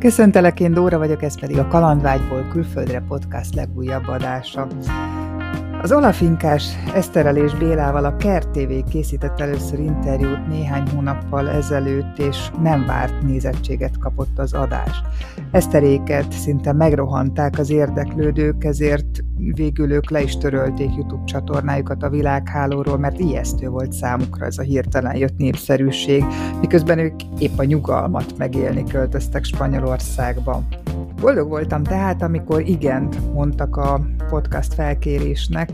Köszöntelek, én Dóra vagyok, ez pedig a Kalandvágyból külföldre podcast legújabb adása. Az Olafinkás Eszterel és Bélával a Kert TV készített először interjút néhány hónappal ezelőtt, és nem várt nézettséget kapott az adás. Eszteréket szinte megrohanták az érdeklődők, ezért végül ők le is törölték YouTube csatornájukat a világhálóról, mert ijesztő volt számukra ez a hirtelen jött népszerűség, miközben ők épp a nyugalmat megélni költöztek Spanyolországba. Boldog voltam tehát, amikor igent mondtak a podcast felkérésnek,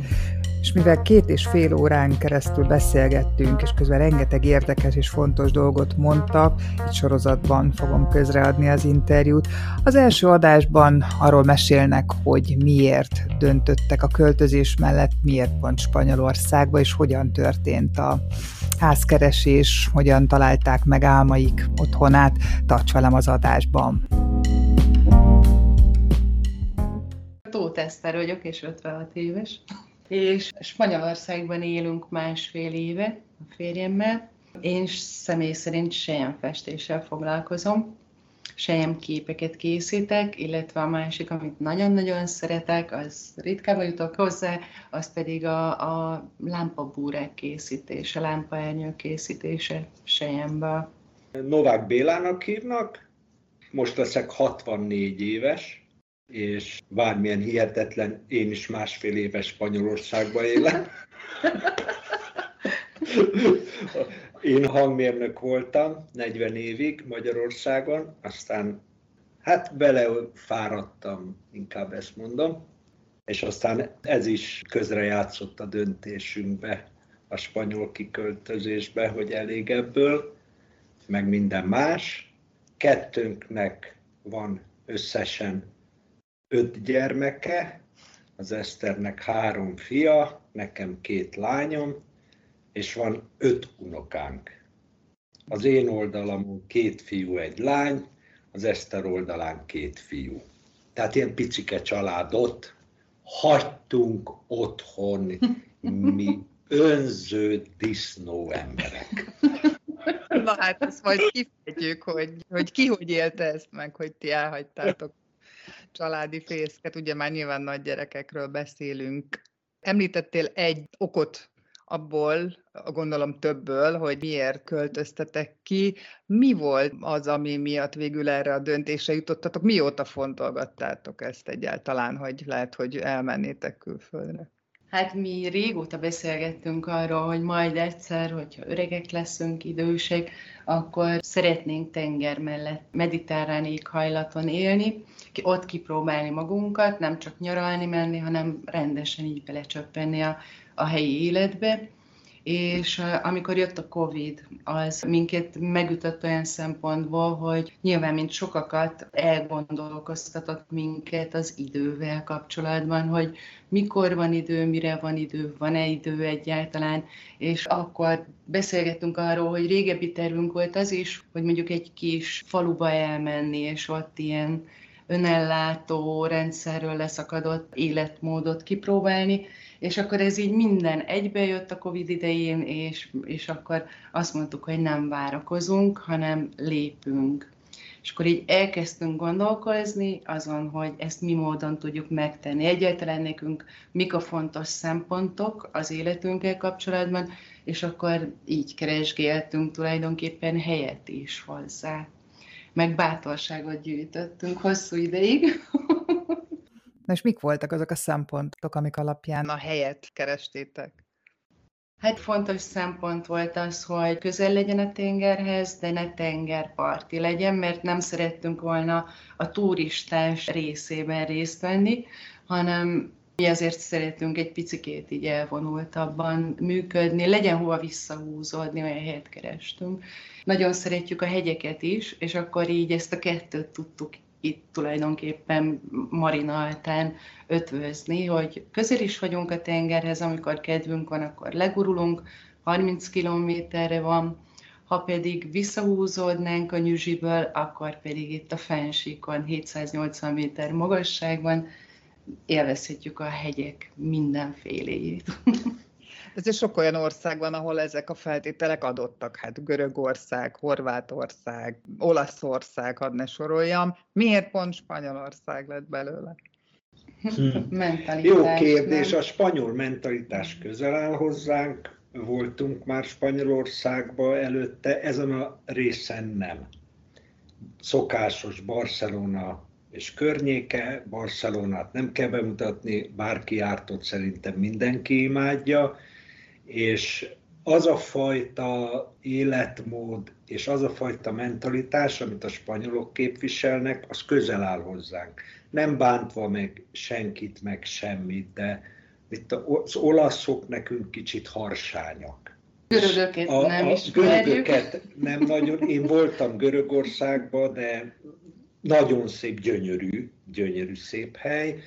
és mivel két és fél órán keresztül beszélgettünk, és közben rengeteg érdekes és fontos dolgot mondtak, egy sorozatban fogom közreadni az interjút. Az első adásban arról mesélnek, hogy miért döntöttek a költözés mellett, miért pont Spanyolországba, és hogyan történt a házkeresés, hogyan találták meg álmaik otthonát. Tarts velem az adásban! Tóth Eszter vagyok, és 56 éves. És Spanyolországban élünk másfél éve a férjemmel. Én személy szerint festéssel foglalkozom, képeket készítek, illetve a másik, amit nagyon-nagyon szeretek, az ritkában jutok hozzá, az pedig a, a lámpabúrák készítése, lámpaernyő készítése sejemből. Novák Bélának hívnak, most leszek 64 éves, és bármilyen hihetetlen, én is másfél éves Spanyolországban élek. Én hangmérnök voltam 40 évig Magyarországon, aztán hát belefáradtam, inkább ezt mondom, és aztán ez is közrejátszott a döntésünkbe, a spanyol kiköltözésbe, hogy elég ebből, meg minden más. Kettőnknek van összesen öt gyermeke, az Eszternek három fia, nekem két lányom, és van öt unokánk. Az én oldalamon két fiú, egy lány, az Eszter oldalán két fiú. Tehát ilyen picike családot hagytunk otthon, mi önző disznó emberek. Na hát ezt majd kifejtjük, hogy, hogy ki hogy élte ezt meg, hogy ti elhagytátok családi fészket, ugye már nyilván nagy gyerekekről beszélünk. Említettél egy okot abból, gondolom többből, hogy miért költöztetek ki. Mi volt az, ami miatt végül erre a döntésre jutottatok? Mióta fontolgattátok ezt egyáltalán, hogy lehet, hogy elmennétek külföldre? Hát mi régóta beszélgettünk arról, hogy majd egyszer, hogyha öregek leszünk, idősek, akkor szeretnénk tenger mellett mediterrán éghajlaton élni, ott kipróbálni magunkat, nem csak nyaralni menni, hanem rendesen így belecsöppenni a, a helyi életbe és amikor jött a Covid, az minket megütött olyan szempontból, hogy nyilván, mint sokakat elgondolkoztatott minket az idővel kapcsolatban, hogy mikor van idő, mire van idő, van-e idő egyáltalán, és akkor beszélgettünk arról, hogy régebbi tervünk volt az is, hogy mondjuk egy kis faluba elmenni, és ott ilyen önellátó rendszerről leszakadott életmódot kipróbálni, és akkor ez így minden egybejött a Covid idején, és, és akkor azt mondtuk, hogy nem várakozunk, hanem lépünk. És akkor így elkezdtünk gondolkozni azon, hogy ezt mi módon tudjuk megtenni. Egyáltalán nekünk mik a fontos szempontok az életünkkel kapcsolatban, és akkor így keresgéltünk tulajdonképpen helyet is hozzá. Meg bátorságot gyűjtöttünk hosszú ideig. Na és mik voltak azok a szempontok, amik alapján a helyet kerestétek? Hát fontos szempont volt az, hogy közel legyen a tengerhez, de ne tengerparti legyen, mert nem szerettünk volna a turistás részében részt venni, hanem mi azért szeretünk egy picikét így elvonultabban működni, legyen hova visszahúzódni, olyan helyet kerestünk. Nagyon szeretjük a hegyeket is, és akkor így ezt a kettőt tudtuk itt tulajdonképpen Marina altán ötvözni, hogy közel is vagyunk a tengerhez, amikor kedvünk van, akkor legurulunk, 30 kilométerre van, ha pedig visszahúzódnánk a nyüzsiből, akkor pedig itt a fensíkon, 780 méter magasságban élvezhetjük a hegyek mindenféléjét. Ezért sok olyan ország van, ahol ezek a feltételek adottak. Hát Görögország, Horvátország, Olaszország, hadd ne soroljam. Miért pont Spanyolország lett belőle? Hm. Jó kérdés, nem? a spanyol mentalitás közel áll hozzánk, voltunk már Spanyolországba előtte, ezen a részen nem. Szokásos Barcelona és környéke, Barcelonát nem kell bemutatni, bárki járt ott szerintem mindenki imádja, és az a fajta életmód és az a fajta mentalitás, amit a spanyolok képviselnek, az közel áll hozzánk. Nem bántva meg senkit, meg semmit, de itt az olaszok nekünk kicsit harsányak. Görögöket a, nem a Görögöket nem nagyon. Én voltam Görögországban, de nagyon szép, gyönyörű, gyönyörű szép hely,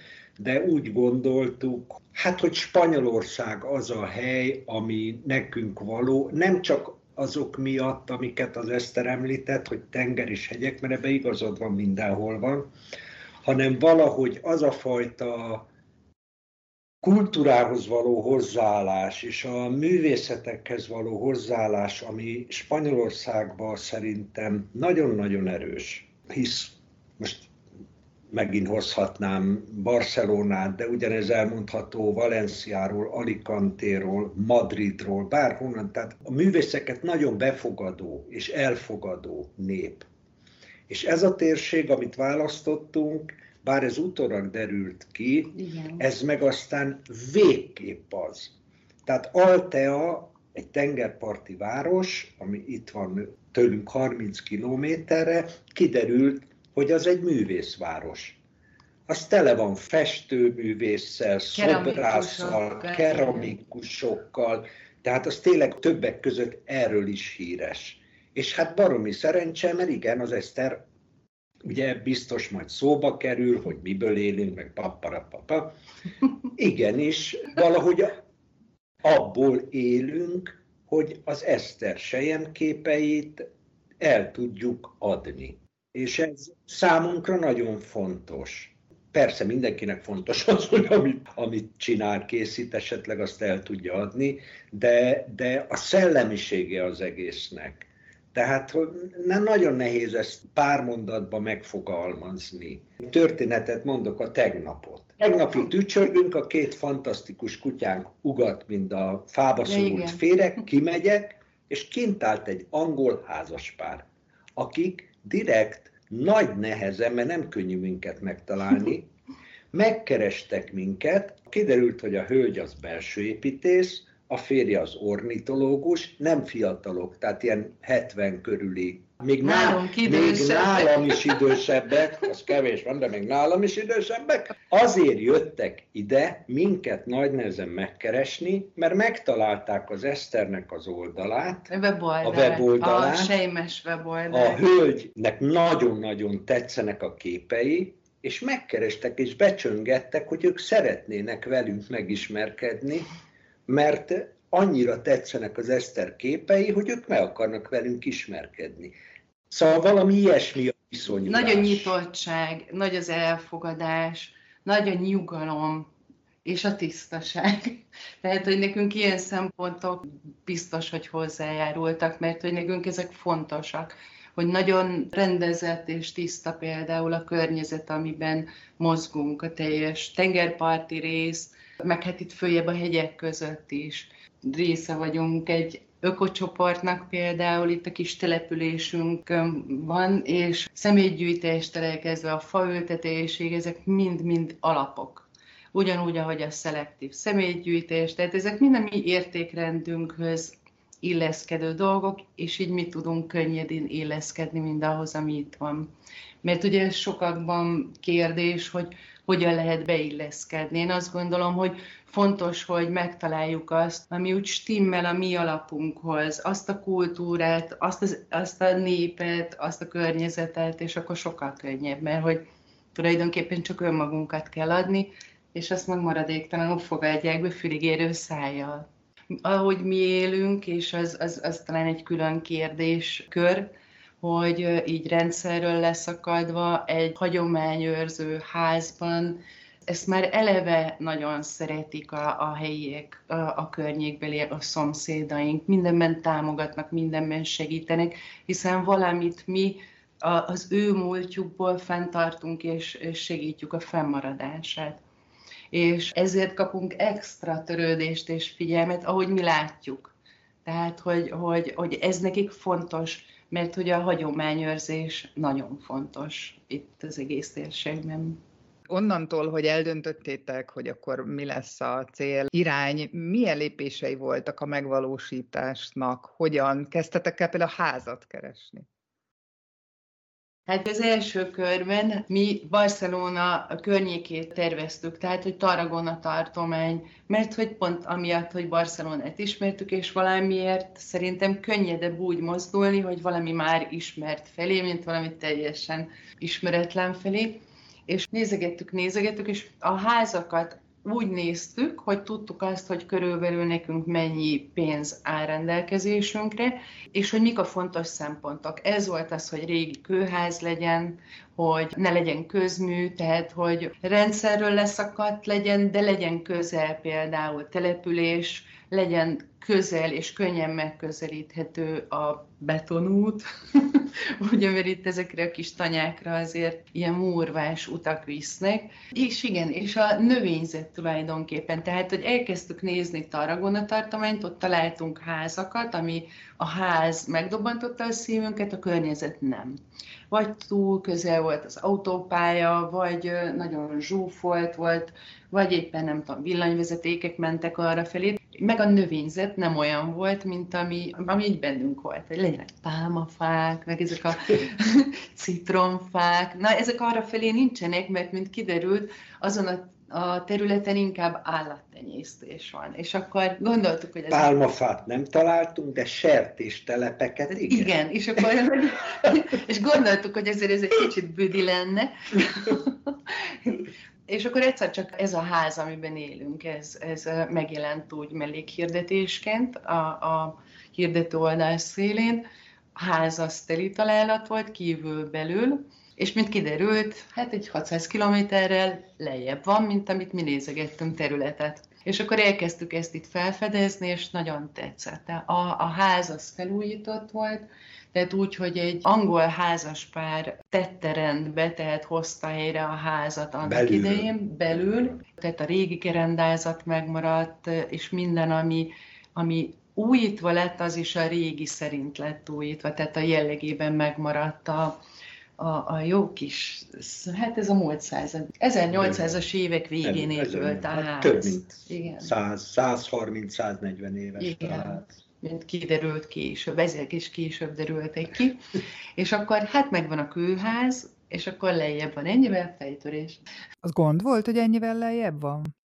de úgy gondoltuk, hát, hogy Spanyolország az a hely, ami nekünk való, nem csak azok miatt, amiket az Eszter említett, hogy tenger és hegyek, mert ebbe igazad van, mindenhol van, hanem valahogy az a fajta kultúrához való hozzáállás és a művészetekhez való hozzáállás, ami Spanyolországban szerintem nagyon-nagyon erős, hisz most megint hozhatnám Barcelonát, de ugyanez elmondható Valenciáról, Alicantéról, Madridról, bárhonnan. Tehát a művészeket nagyon befogadó és elfogadó nép. És ez a térség, amit választottunk, bár ez utólag derült ki, Igen. ez meg aztán végképp az. Tehát Altea egy tengerparti város, ami itt van tőlünk 30 kilométerre, kiderült, hogy az egy művészváros. Az tele van festőművésszel, szobrásszal, keramikusokkal, tehát az tényleg többek között erről is híres. És hát baromi szerencse, mert igen, az Eszter ugye biztos majd szóba kerül, hogy miből élünk, meg paparapapa. Igenis, valahogy abból élünk, hogy az Eszter sejem képeit el tudjuk adni. És ez számunkra nagyon fontos. Persze mindenkinek fontos az, hogy amit, amit csinál, készít, esetleg azt el tudja adni, de, de a szellemisége az egésznek. Tehát nem nagyon nehéz ezt pár mondatba megfogalmazni. Történetet mondok a tegnapot. Tegnapig tücsörgünk, a két fantasztikus kutyánk ugat, mint a fába szorult férek, kimegyek, és kint állt egy angol házaspár, akik direkt, nagy nehezen, mert nem könnyű minket megtalálni, megkerestek minket, kiderült, hogy a hölgy az belső építész, a férje az ornitológus, nem fiatalok, tehát ilyen 70 körüli még, nálam, még nálam is idősebbek, az kevés van, de még nálam is idősebbek, azért jöttek ide minket nagy nehezen megkeresni, mert megtalálták az Eszternek az oldalát, a weboldalát, a, weboldalát, a sejmes weboldalát. A hölgynek nagyon-nagyon tetszenek a képei, és megkerestek és becsöngettek, hogy ők szeretnének velünk megismerkedni, mert annyira tetszenek az Eszter képei, hogy ők meg akarnak velünk ismerkedni. Szóval valami ilyesmi a viszonyulás. Nagy a nyitottság, nagy az elfogadás, nagy a nyugalom, és a tisztaság. Tehát, hogy nekünk ilyen szempontok biztos, hogy hozzájárultak, mert hogy nekünk ezek fontosak, hogy nagyon rendezett és tiszta például a környezet, amiben mozgunk, a teljes tengerparti rész, meg hát itt följebb a hegyek között is része vagyunk egy ökocsoportnak például itt a kis településünk van, és személygyűjtéstől elkezdve a faültetésig, ezek mind-mind alapok. Ugyanúgy, ahogy a szelektív személygyűjtés, tehát ezek mind a mi értékrendünkhöz illeszkedő dolgok, és így mi tudunk könnyedén illeszkedni mindahhoz, ami itt van. Mert ugye sokakban kérdés, hogy hogyan lehet beilleszkedni. Én azt gondolom, hogy fontos, hogy megtaláljuk azt, ami úgy stimmel a mi alapunkhoz, azt a kultúrát, azt, az, azt a népet, azt a környezetet, és akkor sokkal könnyebb, mert hogy tulajdonképpen csak önmagunkat kell adni, és azt meg maradéktalanul fogadják be füligérő szájjal. Ahogy mi élünk, és az, az, az talán egy külön kérdéskör, hogy így rendszerről leszakadva egy hagyományőrző házban Ezt már eleve nagyon szeretik a, a helyiek, a, a környékbeli, a szomszédaink, mindenben támogatnak, mindenben segítenek, hiszen valamit mi az ő múltjukból fenntartunk és, és segítjük a fennmaradását. És ezért kapunk extra törődést és figyelmet, ahogy mi látjuk. Tehát, hogy, hogy, hogy ez nekik fontos, mert hogy a hagyományőrzés nagyon fontos itt az egész térségben. Onnantól, hogy eldöntöttétek, hogy akkor mi lesz a cél, irány, milyen lépései voltak a megvalósításnak? Hogyan kezdtetek el például házat keresni? Hát az első körben mi Barcelona környékét terveztük, tehát hogy Tarragona tartomány, mert hogy pont amiatt, hogy Barcelonát ismertük, és valamiért szerintem könnyedebb úgy mozdulni, hogy valami már ismert felé, mint valami teljesen ismeretlen felé. És nézegettük, nézegettük, és a házakat úgy néztük, hogy tudtuk azt, hogy körülbelül nekünk mennyi pénz áll rendelkezésünkre, és hogy mik a fontos szempontok. Ez volt az, hogy régi kőház legyen, hogy ne legyen közmű, tehát hogy rendszerről leszakadt legyen, de legyen közel például település, legyen közel és könnyen megközelíthető a betonút, ugye, mert itt ezekre a kis tanyákra azért ilyen múrvás utak visznek. És igen, és a növényzet tulajdonképpen, tehát, hogy elkezdtük nézni Tarragona tartományt, ott találtunk házakat, ami a ház megdobbantotta a szívünket, a környezet nem. Vagy túl közel volt az autópálya, vagy nagyon zsúfolt volt, vagy éppen nem tudom, villanyvezetékek mentek arra felé, meg a növényzet nem olyan volt, mint ami, ami így bennünk volt, hogy legyenek pálmafák, meg ezek a citromfák. Na, ezek arra felé nincsenek, mert mint kiderült, azon a a területen inkább állattenyésztés van. És akkor gondoltuk, hogy... Ez Pálmafát nem találtunk, de sertéstelepeket igen. Igen, és akkor és gondoltuk, hogy ezért ez egy kicsit büdi lenne. És akkor egyszer csak ez a ház, amiben élünk, ez, ez megjelent úgy mellékhirdetésként a, a hirdető oldal szélén. A ház az teli találat volt, kívül belül, és mint kiderült, hát egy 600 kilométerrel lejjebb van, mint amit mi nézegettünk területet. És akkor elkezdtük ezt itt felfedezni, és nagyon tetszett. A, a ház az felújított volt, tehát úgy, hogy egy angol házaspár tette rendbe, tehát hozta helyre a házat annak belül. idején belül, tehát a régi kerendázat megmaradt, és minden, ami, ami újítva lett, az is a régi szerint lett újítva, tehát a jellegében megmaradt a, a, a jó kis, hát ez a múlt század, 1800-as évek végén épült a hát ház. Több mint 130-140 éves Igen. ház mint kiderült később, ezek is később derültek ki, és akkor hát megvan a kőház, és akkor lejjebb van ennyivel fejtörés. Az gond volt, hogy ennyivel lejjebb van?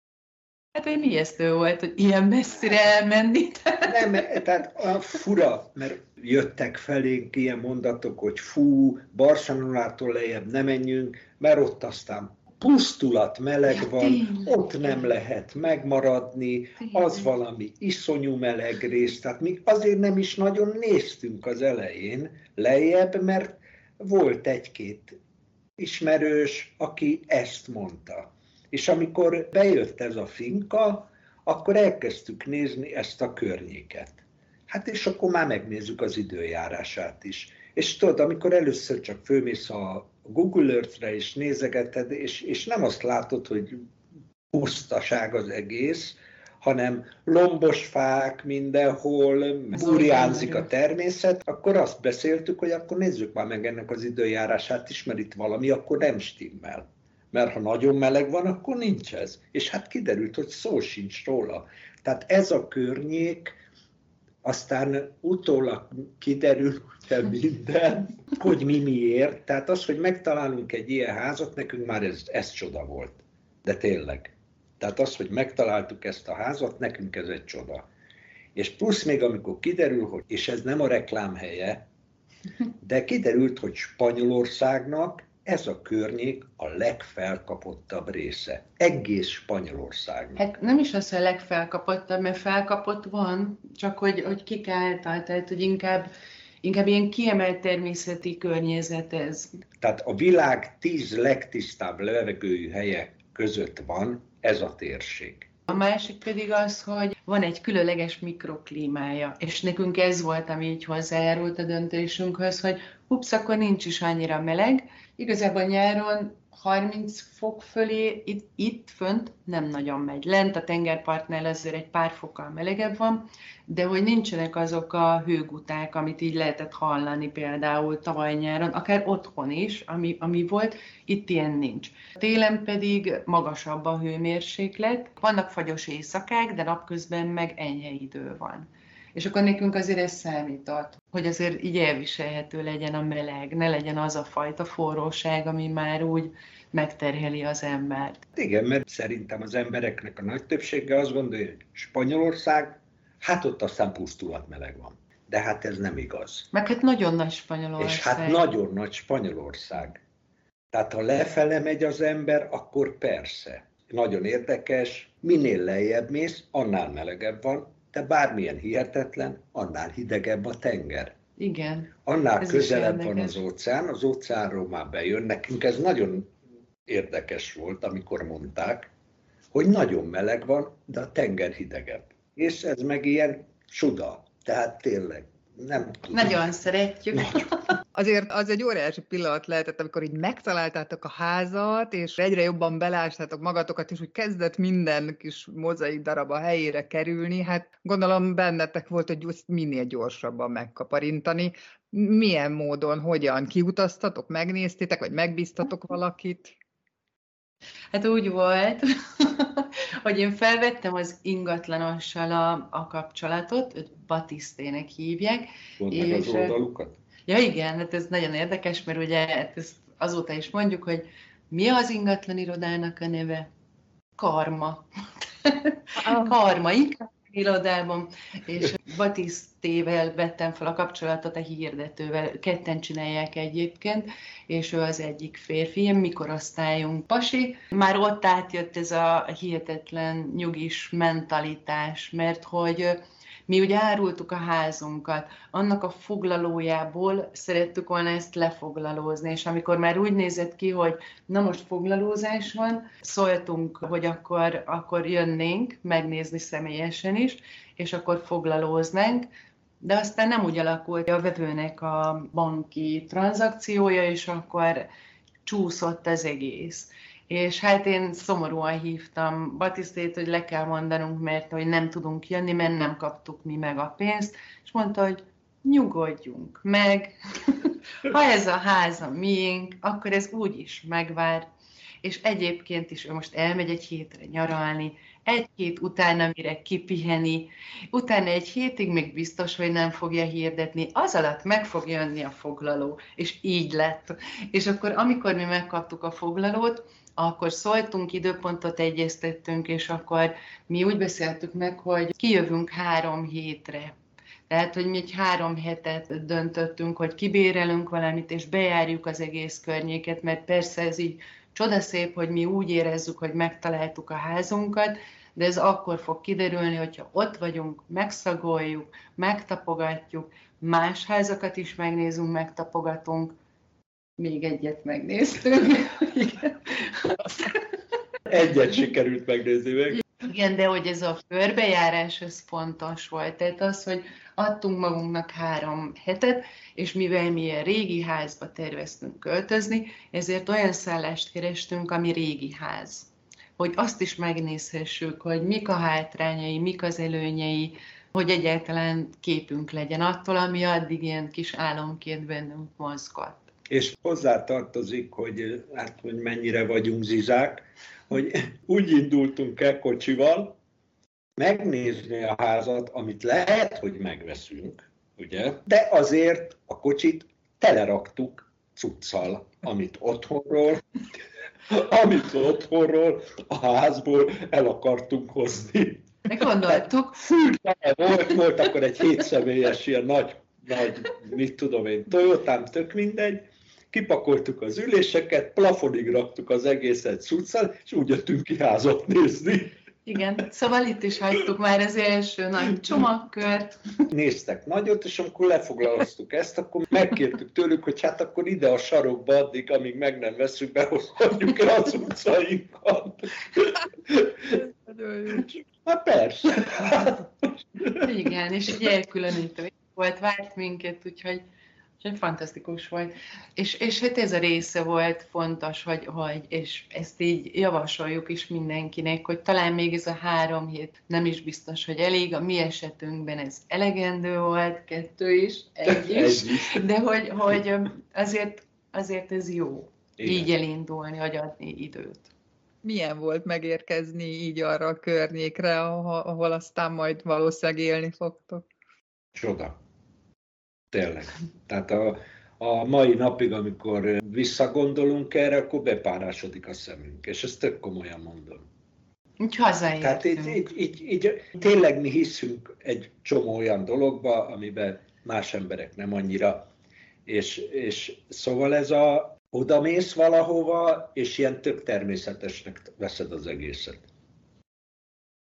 Hát egy ijesztő volt, hogy ilyen messzire elmenni. Nem, tehát a fura, mert jöttek felénk ilyen mondatok, hogy fú, Barcelonától lejjebb nem menjünk, mert ott aztán pusztulat, meleg ja, van, tényleg. ott nem lehet megmaradni, tényleg. az valami iszonyú meleg rész, tehát mi azért nem is nagyon néztünk az elején lejjebb, mert volt egy-két ismerős, aki ezt mondta. És amikor bejött ez a finka, akkor elkezdtük nézni ezt a környéket. Hát és akkor már megnézzük az időjárását is. És tudod, amikor először csak főmész a Google Earth-re és nézegeted, és, és nem azt látod, hogy pusztaság az egész, hanem lombos fák mindenhol, burjánzik a természet, akkor azt beszéltük, hogy akkor nézzük már meg ennek az időjárását is, mert itt valami akkor nem stimmel. Mert ha nagyon meleg van, akkor nincs ez. És hát kiderült, hogy szó sincs róla. Tehát ez a környék, aztán utólag kiderül ugye minden, hogy mi miért. Tehát az, hogy megtalálunk egy ilyen házat, nekünk már ez, ez csoda volt. De tényleg. Tehát az, hogy megtaláltuk ezt a házat, nekünk ez egy csoda. És plusz még amikor kiderül, hogy, és ez nem a reklám helye, de kiderült, hogy Spanyolországnak ez a környék a legfelkapottabb része. Egész Spanyolország. Hát nem is az, hogy a legfelkapottabb, mert felkapott van, csak hogy, hogy kik által, tehát hogy inkább, inkább ilyen kiemelt természeti környezet ez. Tehát a világ tíz legtisztább levegőjű helye között van ez a térség. A másik pedig az, hogy van egy különleges mikroklímája, és nekünk ez volt, ami így hozzájárult a döntésünkhöz, hogy ups, akkor nincs is annyira meleg. Igazából nyáron 30 fok fölé itt, itt fönt nem nagyon megy. Lent a tengerpartnál azért egy pár fokkal melegebb van, de hogy nincsenek azok a hőguták, amit így lehetett hallani például tavaly nyáron, akár otthon is, ami, ami volt, itt ilyen nincs. Télen pedig magasabb a hőmérséklet, vannak fagyos éjszakák, de napközben meg enyhe idő van. És akkor nekünk azért ez számított, hogy azért így elviselhető legyen a meleg, ne legyen az a fajta forróság, ami már úgy megterheli az embert. Igen, mert szerintem az embereknek a nagy többsége azt gondolja, hogy Spanyolország, hát ott aztán pusztulat meleg van. De hát ez nem igaz. Meg hát nagyon nagy Spanyolország. És hát nagyon nagy Spanyolország. Tehát ha lefele megy az ember, akkor persze. Nagyon érdekes, minél lejjebb mész, annál melegebb van, de bármilyen hihetetlen, annál hidegebb a tenger. Igen. Annál ez közelebb van az óceán, az óceánról már bejön. Nekünk ez nagyon érdekes volt, amikor mondták, hogy nagyon meleg van, de a tenger hidegebb. És ez meg ilyen suda. Tehát tényleg nem tudom. Nagyon szeretjük. Nagyon. Azért az egy óriási pillanat lehetett, amikor így megtaláltátok a házat, és egyre jobban belástátok magatokat, és úgy kezdett minden kis mozaik darab a helyére kerülni, hát gondolom bennetek volt, hogy minél gyorsabban megkaparintani. Milyen módon, hogyan kiutaztatok, megnéztétek, vagy megbíztatok valakit? Hát úgy volt, hogy én felvettem az ingatlanossal a, a kapcsolatot, őt Batisztének hívják. és, az oldalukat? Ja igen, hát ez nagyon érdekes, mert ugye hát ezt azóta is mondjuk, hogy mi az ingatlan irodának a neve? Karma. Ah. Karma, inkább irodában, és Batisztével vettem fel a kapcsolatot a hirdetővel, ketten csinálják egyébként, és ő az egyik férfi, ilyen mikorosztályunk pasi. Már ott átjött ez a hihetetlen nyugis mentalitás, mert hogy mi ugye árultuk a házunkat, annak a foglalójából szerettük volna ezt lefoglalózni, és amikor már úgy nézett ki, hogy na most foglalózás van, szóltunk, hogy akkor, akkor jönnénk megnézni személyesen is, és akkor foglalóznánk, de aztán nem úgy alakult a vevőnek a banki tranzakciója, és akkor csúszott az egész. És hát én szomorúan hívtam Batisztét, hogy le kell mondanunk, mert hogy nem tudunk jönni, mert nem kaptuk mi meg a pénzt, és mondta, hogy nyugodjunk meg, ha ez a ház a miénk, akkor ez úgy is megvár, és egyébként is ő most elmegy egy hétre nyaralni, egy hét utána mire kipiheni, utána egy hétig még biztos, hogy nem fogja hirdetni, az alatt meg fog jönni a foglaló, és így lett. És akkor, amikor mi megkaptuk a foglalót, akkor szóltunk, időpontot egyeztettünk, és akkor mi úgy beszéltük meg, hogy kijövünk három hétre. Tehát, hogy mi egy három hetet döntöttünk, hogy kibérelünk valamit, és bejárjuk az egész környéket, mert persze ez így csodaszép, hogy mi úgy érezzük, hogy megtaláltuk a házunkat, de ez akkor fog kiderülni, hogyha ott vagyunk, megszagoljuk, megtapogatjuk, más házakat is megnézünk, megtapogatunk, még egyet megnéztünk. egyet sikerült megnézni meg. Igen, de hogy ez a körbejárás, ez fontos volt. Tehát az, hogy adtunk magunknak három hetet, és mivel mi a régi házba terveztünk költözni, ezért olyan szállást kerestünk, ami régi ház. Hogy azt is megnézhessük, hogy mik a hátrányai, mik az előnyei, hogy egyáltalán képünk legyen attól, ami addig ilyen kis álomként bennünk mozgott és hozzá tartozik, hogy, hát, hogy mennyire vagyunk zizák, hogy úgy indultunk el kocsival, megnézni a házat, amit lehet, hogy megveszünk, ugye? De azért a kocsit teleraktuk cuccal, amit otthonról, amit otthonról, a házból el akartunk hozni. Meggondoltuk. Volt, volt akkor egy hétszemélyes ilyen nagy, nagy, mit tudom én, Toyotám, tök mindegy, kipakoltuk az üléseket, plafonig raktuk az egészet cuccal, és úgy jöttünk ki házat nézni. Igen, szóval itt is hagytuk már az első nagy csomagkör. Néztek nagyot, és amikor lefoglaloztuk ezt, akkor megkértük tőlük, hogy hát akkor ide a sarokba addig, amíg meg nem veszünk, behozhatjuk el az utcainkat. Hát persze. Igen, és egy elkülönítő volt, várt minket, úgyhogy Úgyhogy fantasztikus volt. És, és hát ez a része volt fontos, hogy, hogy, és ezt így javasoljuk is mindenkinek, hogy talán még ez a három hét nem is biztos, hogy elég. A mi esetünkben ez elegendő volt, kettő is, egy is, de hogy, hogy azért, azért ez jó. Igen. Így elindulni, hogy adni időt. Milyen volt megérkezni így arra a környékre, ahol aztán majd valószínűleg élni fogtok? Csoda Tényleg. Tehát a, a mai napig, amikor visszagondolunk erre, akkor bepárásodik a szemünk, és ezt tök komolyan mondom. Úgy hazaértünk. Tehát így, így, így, így, tényleg mi hiszünk egy csomó olyan dologba, amiben más emberek nem annyira. És, és szóval ez a odamész valahova, és ilyen tök természetesnek veszed az egészet.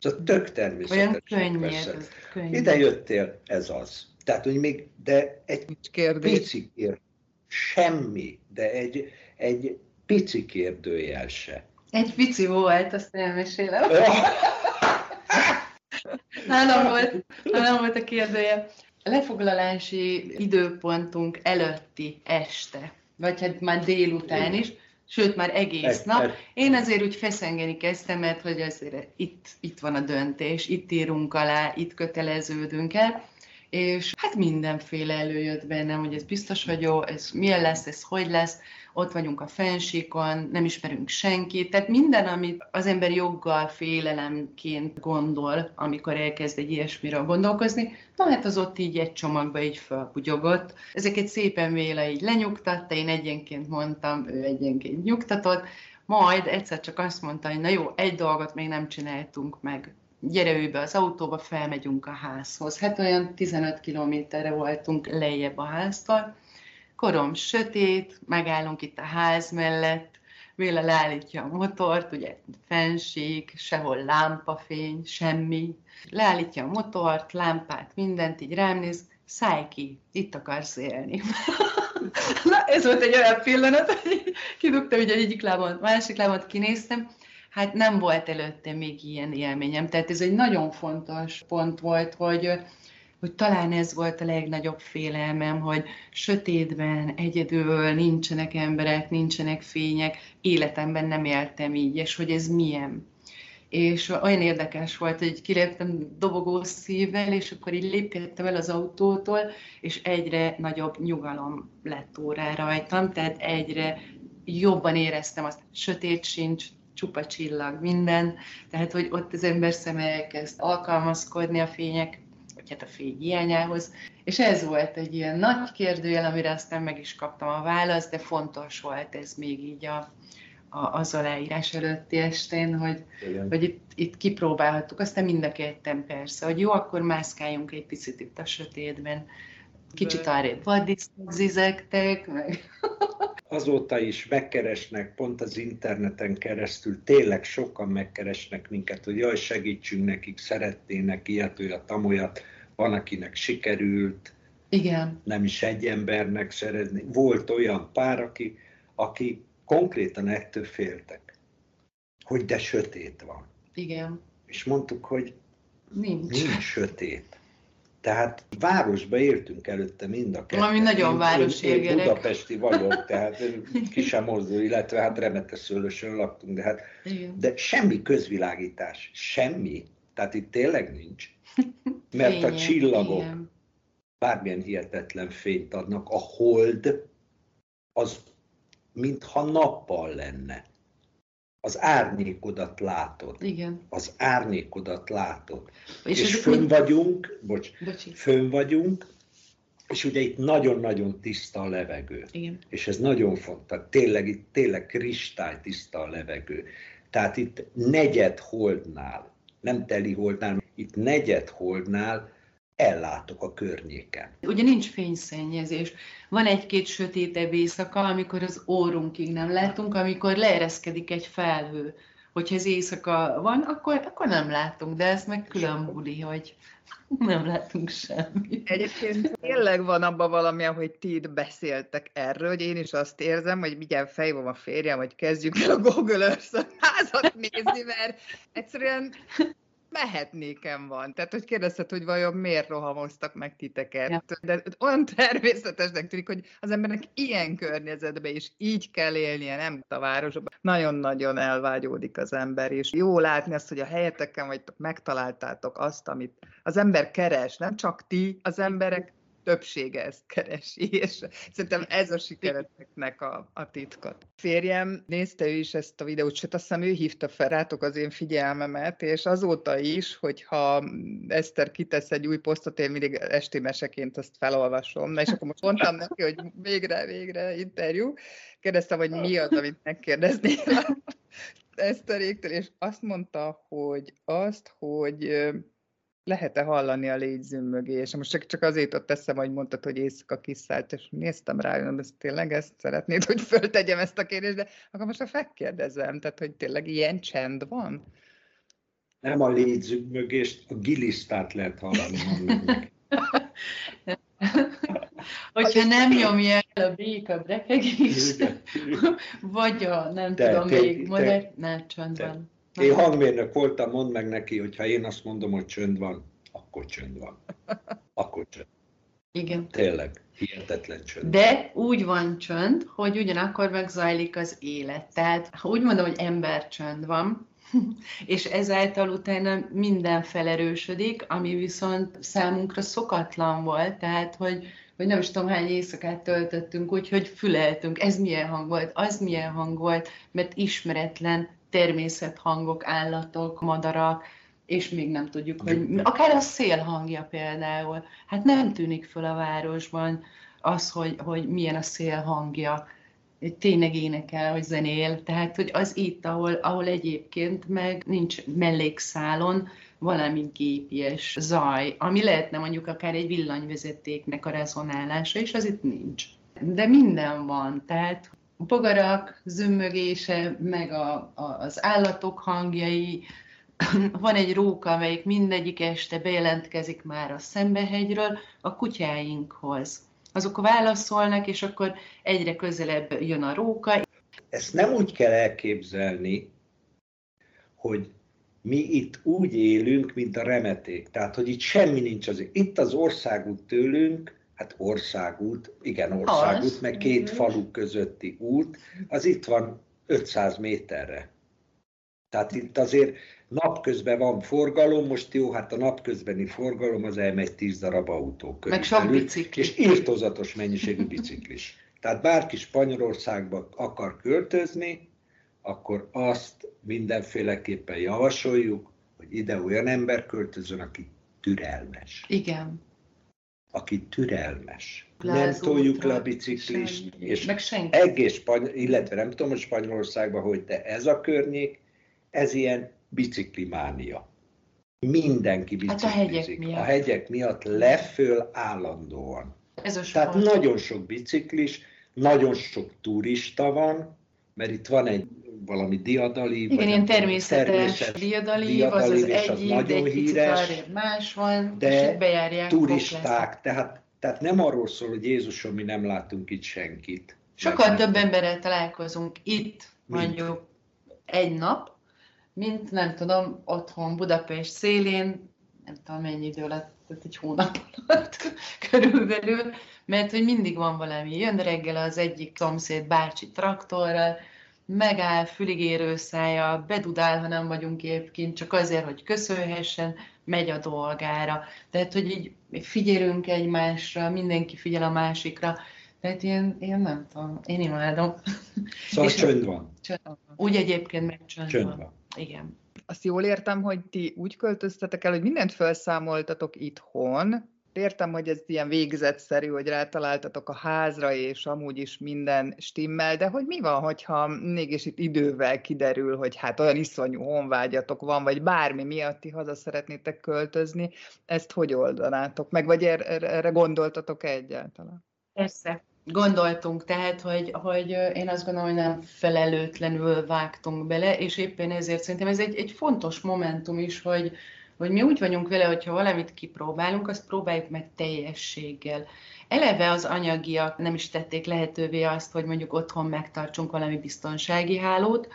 Ez a tök természetesnek veszed. Ide jöttél, ez az. Tehát, hogy még, de egy kérdés. pici kérdés, semmi, de egy, egy pici kérdőjel se. Egy pici volt, azt elmesélem. nálam, volt, nálam volt a kérdője. A lefoglalási időpontunk előtti este, vagy hát már délután is, sőt már egész nap. Én azért úgy feszengeni kezdtem, mert hogy azért itt, itt van a döntés, itt írunk alá, itt köteleződünk el és hát mindenféle előjött bennem, hogy ez biztos, hogy jó, ez milyen lesz, ez hogy lesz, ott vagyunk a fensíkon, nem ismerünk senkit, tehát minden, amit az ember joggal félelemként gondol, amikor elkezd egy ilyesmiről gondolkozni, na hát az ott így egy csomagba így felbugyogott. Ezeket szépen véle így lenyugtatta, én egyenként mondtam, ő egyenként nyugtatott, majd egyszer csak azt mondta, hogy na jó, egy dolgot még nem csináltunk meg gyere ő be az autóba, felmegyünk a házhoz. Hát olyan 15 kilométerre voltunk lejjebb a háztól. Korom sötét, megállunk itt a ház mellett, Véle leállítja a motort, ugye fenség, sehol lámpafény, semmi. Leállítja a motort, lámpát, mindent, így rám néz, szállj ki, itt akarsz élni. Na, ez volt egy olyan pillanat, hogy kidugtam ugye egyik lábon, másik lábon kinéztem, hát nem volt előtte még ilyen élményem. Tehát ez egy nagyon fontos pont volt, hogy hogy talán ez volt a legnagyobb félelmem, hogy sötétben, egyedül, nincsenek emberek, nincsenek fények, életemben nem éltem így, és hogy ez milyen. És olyan érdekes volt, hogy kiléptem dobogó szívvel, és akkor így lépkedtem el az autótól, és egyre nagyobb nyugalom lett órá rajtam, tehát egyre jobban éreztem azt, sötét sincs, csupa csillag, minden, tehát hogy ott az ember szeme elkezd alkalmazkodni a fények, vagy hát a fény hiányához, és ez volt egy ilyen nagy kérdőjel, amire aztán meg is kaptam a választ, de fontos volt ez még így a, a, az aláírás előtti estén, hogy, hogy itt, itt kipróbálhattuk, aztán mind a ketten persze, hogy jó, akkor mászkáljunk egy picit itt a sötétben, kicsit arrébb vaddiszkot meg azóta is megkeresnek pont az interneten keresztül, tényleg sokan megkeresnek minket, hogy jaj, segítsünk nekik, szeretnének ilyet, olyat, amolyat, van, akinek sikerült, Igen. nem is egy embernek szeretni. Volt olyan pár, aki, aki konkrétan ettől féltek, hogy de sötét van. Igen. És mondtuk, hogy nincs, nincs sötét. Tehát városba értünk előtte mind a kettő. Ami nagyon városi budapesti vagyok, tehát ki sem mozdul, illetve hát Remeteszőlösön laktunk, de hát de semmi közvilágítás, semmi. Tehát itt tényleg nincs. Mert Fények, a csillagok igen. bármilyen hihetetlen fényt adnak, a hold az mintha nappal lenne az árnyékodat látod. Igen. Az árnyékodat látod. És, és fönn mind... vagyunk, bocs, Bocsi. fönn vagyunk, és ugye itt nagyon-nagyon tiszta a levegő. Igen. És ez nagyon fontos. Tényleg itt tényleg kristály tiszta a levegő. Tehát itt negyed holdnál, nem teli holdnál, itt negyed holdnál ellátok a környéken. Ugye nincs fényszennyezés. Van egy-két sötétebb éjszaka, amikor az órunkig nem látunk, amikor leereszkedik egy felhő, Hogyha ez éjszaka van, akkor, akkor nem látunk, de ez meg külön buli, hogy nem látunk semmit. Egyébként tényleg van abban valami, hogy ti itt beszéltek erről, hogy én is azt érzem, hogy mindjárt fejvom a férjem, hogy kezdjük el a Google Earth házat nézni, mert egyszerűen mehetnékem van. Tehát, hogy kérdezted, hogy vajon miért rohamoztak meg titeket. Ja. De olyan természetesnek tűnik, hogy az embernek ilyen környezetben is így kell élnie, nem a városban. Nagyon-nagyon elvágyódik az ember, és jó látni azt, hogy a helyeteken vagytok, megtaláltátok azt, amit az ember keres, nem csak ti, az emberek többsége ezt keresi, és szerintem ez a sikereteknek a, a titkot. Férjem nézte ő is ezt a videót, sőt azt hiszem ő hívta fel rátok az én figyelmemet, és azóta is, hogyha Eszter kitesz egy új posztot, én mindig esti meseként azt felolvasom, na és akkor most mondtam neki, hogy végre, végre interjú, kérdeztem, hogy mi az, amit megkérdeznél Eszteréktől, és azt mondta, hogy azt, hogy lehet-e hallani a légyzümmögés? Most csak, csak azért ott teszem, hogy mondtad, hogy éjszaka kiszállt, és néztem rá, hogy ezt tényleg ezt szeretnéd, hogy föltegyem ezt a kérdést, de akkor most a megkérdezem, tehát hogy tényleg ilyen csend van? Nem a légyzümmögést, a gilisztát lehet hallani. Hogyha nem nyomja el a béka brekegés, vagy a nem te, tudom, te, még modern, ne, csönd te. van. Én hangmérnök voltam, mondd meg neki, hogy ha én azt mondom, hogy csönd van, akkor csönd van. Akkor csönd. Igen. Tényleg, hihetetlen csönd. De úgy van csönd, hogy ugyanakkor megzajlik az élet. Tehát ha úgy mondom, hogy ember csönd van, és ezáltal utána minden felerősödik, ami viszont számunkra szokatlan volt, tehát hogy, hogy nem is tudom hány éjszakát töltöttünk úgy, hogy füleltünk, ez milyen hang volt, az milyen hang volt, mert ismeretlen természethangok, állatok, madarak, és még nem tudjuk, hogy akár a szél hangja például. Hát nem tűnik föl a városban az, hogy, hogy milyen a szél hangja. Tényleg énekel, hogy zenél. Tehát, hogy az itt, ahol, ahol egyébként meg nincs mellékszálon valami gépies zaj, ami lehetne mondjuk akár egy villanyvezetéknek a rezonálása, és az itt nincs. De minden van, tehát bogarak zümmögése, meg a, a, az állatok hangjai. Van egy róka, amelyik mindegyik este bejelentkezik már a Szembehegyről a kutyáinkhoz. Azok válaszolnak, és akkor egyre közelebb jön a róka. Ezt nem úgy kell elképzelni, hogy mi itt úgy élünk, mint a remeték. Tehát, hogy itt semmi nincs az. Itt az országút tőlünk hát országút, igen, országút, az. meg két falu közötti út, az itt van 500 méterre. Tehát itt azért napközben van forgalom, most jó, hát a napközbeni forgalom az elmegy 10 darab autó körül. Meg sok bicikli. És írtozatos mennyiségű biciklis. Tehát bárki Spanyolországba akar költözni, akkor azt mindenféleképpen javasoljuk, hogy ide olyan ember költözön, aki türelmes. Igen aki türelmes. Lázó, nem toljuk le a biciklist, senki. és meg senki. egész Spany- illetve nem tudom, hogy Spanyolországban, hogy de ez a környék, ez ilyen biciklimánia. Mindenki biciklizik. Hát a hegyek miatt. A hegyek miatt leföl állandóan. Ez a Tehát nagyon sok biciklis, nagyon sok turista van, mert itt van egy valami diadalív. Igen, ilyen természetes, természetes diadalív, diadalív, az az egyik, nagyon egy híres, más van, de és bejárják turisták, tehát, tehát nem arról szól, hogy Jézuson mi nem látunk itt senkit. Sokkal több emberrel találkozunk itt, mondjuk egy nap, mint nem tudom, otthon Budapest szélén, nem tudom mennyi idő alatt, tehát egy hónap alatt körülbelül, mert hogy mindig van valami. Jön reggel az egyik szomszéd bácsi traktorral, megáll füligérő szája, bedudál, ha nem vagyunk épp kint, csak azért, hogy köszönhessen, megy a dolgára. Tehát, hogy így figyelünk egymásra, mindenki figyel a másikra. Tehát én, én nem tudom, én imádom. Szóval csönd van. Csönd van. Úgy egyébként meg csönd, csönd van. van. Igen. Azt jól értem, hogy ti úgy költöztetek el, hogy mindent felszámoltatok itthon, értem, hogy ez ilyen végzetszerű, hogy rátaláltatok a házra, és amúgy is minden stimmel, de hogy mi van, hogyha mégis itt idővel kiderül, hogy hát olyan iszonyú honvágyatok van, vagy bármi miatt ti haza szeretnétek költözni, ezt hogy oldanátok meg, vagy erre, erre gondoltatok egyáltalán? Persze. Gondoltunk, tehát, hogy, hogy én azt gondolom, hogy nem felelőtlenül vágtunk bele, és éppen ezért szerintem ez egy, egy fontos momentum is, hogy, hogy mi úgy vagyunk vele, hogyha valamit kipróbálunk, azt próbáljuk meg teljességgel. Eleve az anyagiak nem is tették lehetővé azt, hogy mondjuk otthon megtartsunk valami biztonsági hálót,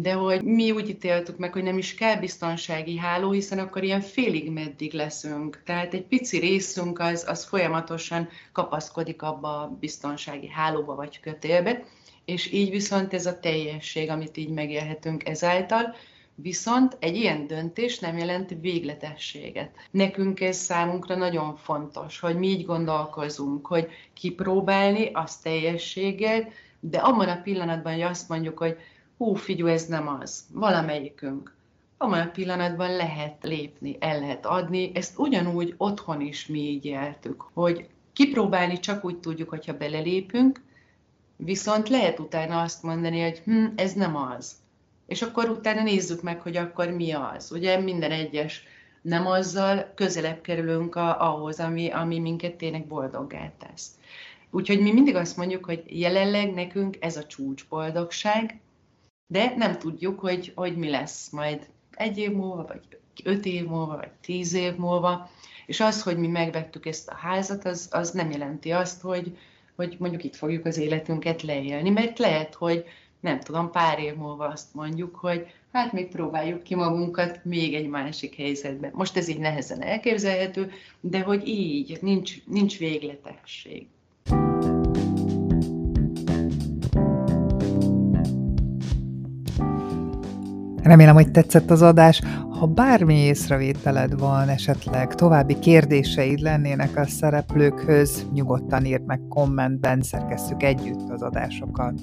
de hogy mi úgy ítéltük meg, hogy nem is kell biztonsági háló, hiszen akkor ilyen félig meddig leszünk. Tehát egy pici részünk az, az folyamatosan kapaszkodik abba a biztonsági hálóba vagy kötélbe, és így viszont ez a teljesség, amit így megélhetünk ezáltal, Viszont egy ilyen döntés nem jelent végletességet. Nekünk ez számunkra nagyon fontos, hogy mi így gondolkozunk, hogy kipróbálni azt teljességgel, de abban a pillanatban, hogy azt mondjuk, hogy hú, figyú, ez nem az, valamelyikünk. Abban a pillanatban lehet lépni, el lehet adni, ezt ugyanúgy otthon is mi így éltük, hogy kipróbálni csak úgy tudjuk, hogyha belelépünk, viszont lehet utána azt mondani, hogy hm, ez nem az. És akkor utána nézzük meg, hogy akkor mi az. Ugye minden egyes nem azzal közelebb kerülünk a, ahhoz, ami, ami minket tényleg boldoggá tesz. Úgyhogy mi mindig azt mondjuk, hogy jelenleg nekünk ez a csúcsboldogság, de nem tudjuk, hogy, hogy mi lesz majd egy év múlva, vagy öt év múlva, vagy tíz év múlva, és az, hogy mi megvettük ezt a házat, az, az nem jelenti azt, hogy, hogy mondjuk itt fogjuk az életünket leélni, mert lehet, hogy nem tudom, pár év múlva azt mondjuk, hogy hát még próbáljuk ki magunkat még egy másik helyzetben. Most ez így nehezen elképzelhető, de hogy így, nincs, nincs végletesség. Remélem, hogy tetszett az adás. Ha bármi észrevételed van, esetleg további kérdéseid lennének a szereplőkhöz, nyugodtan írd meg kommentben, szerkesszük együtt az adásokat.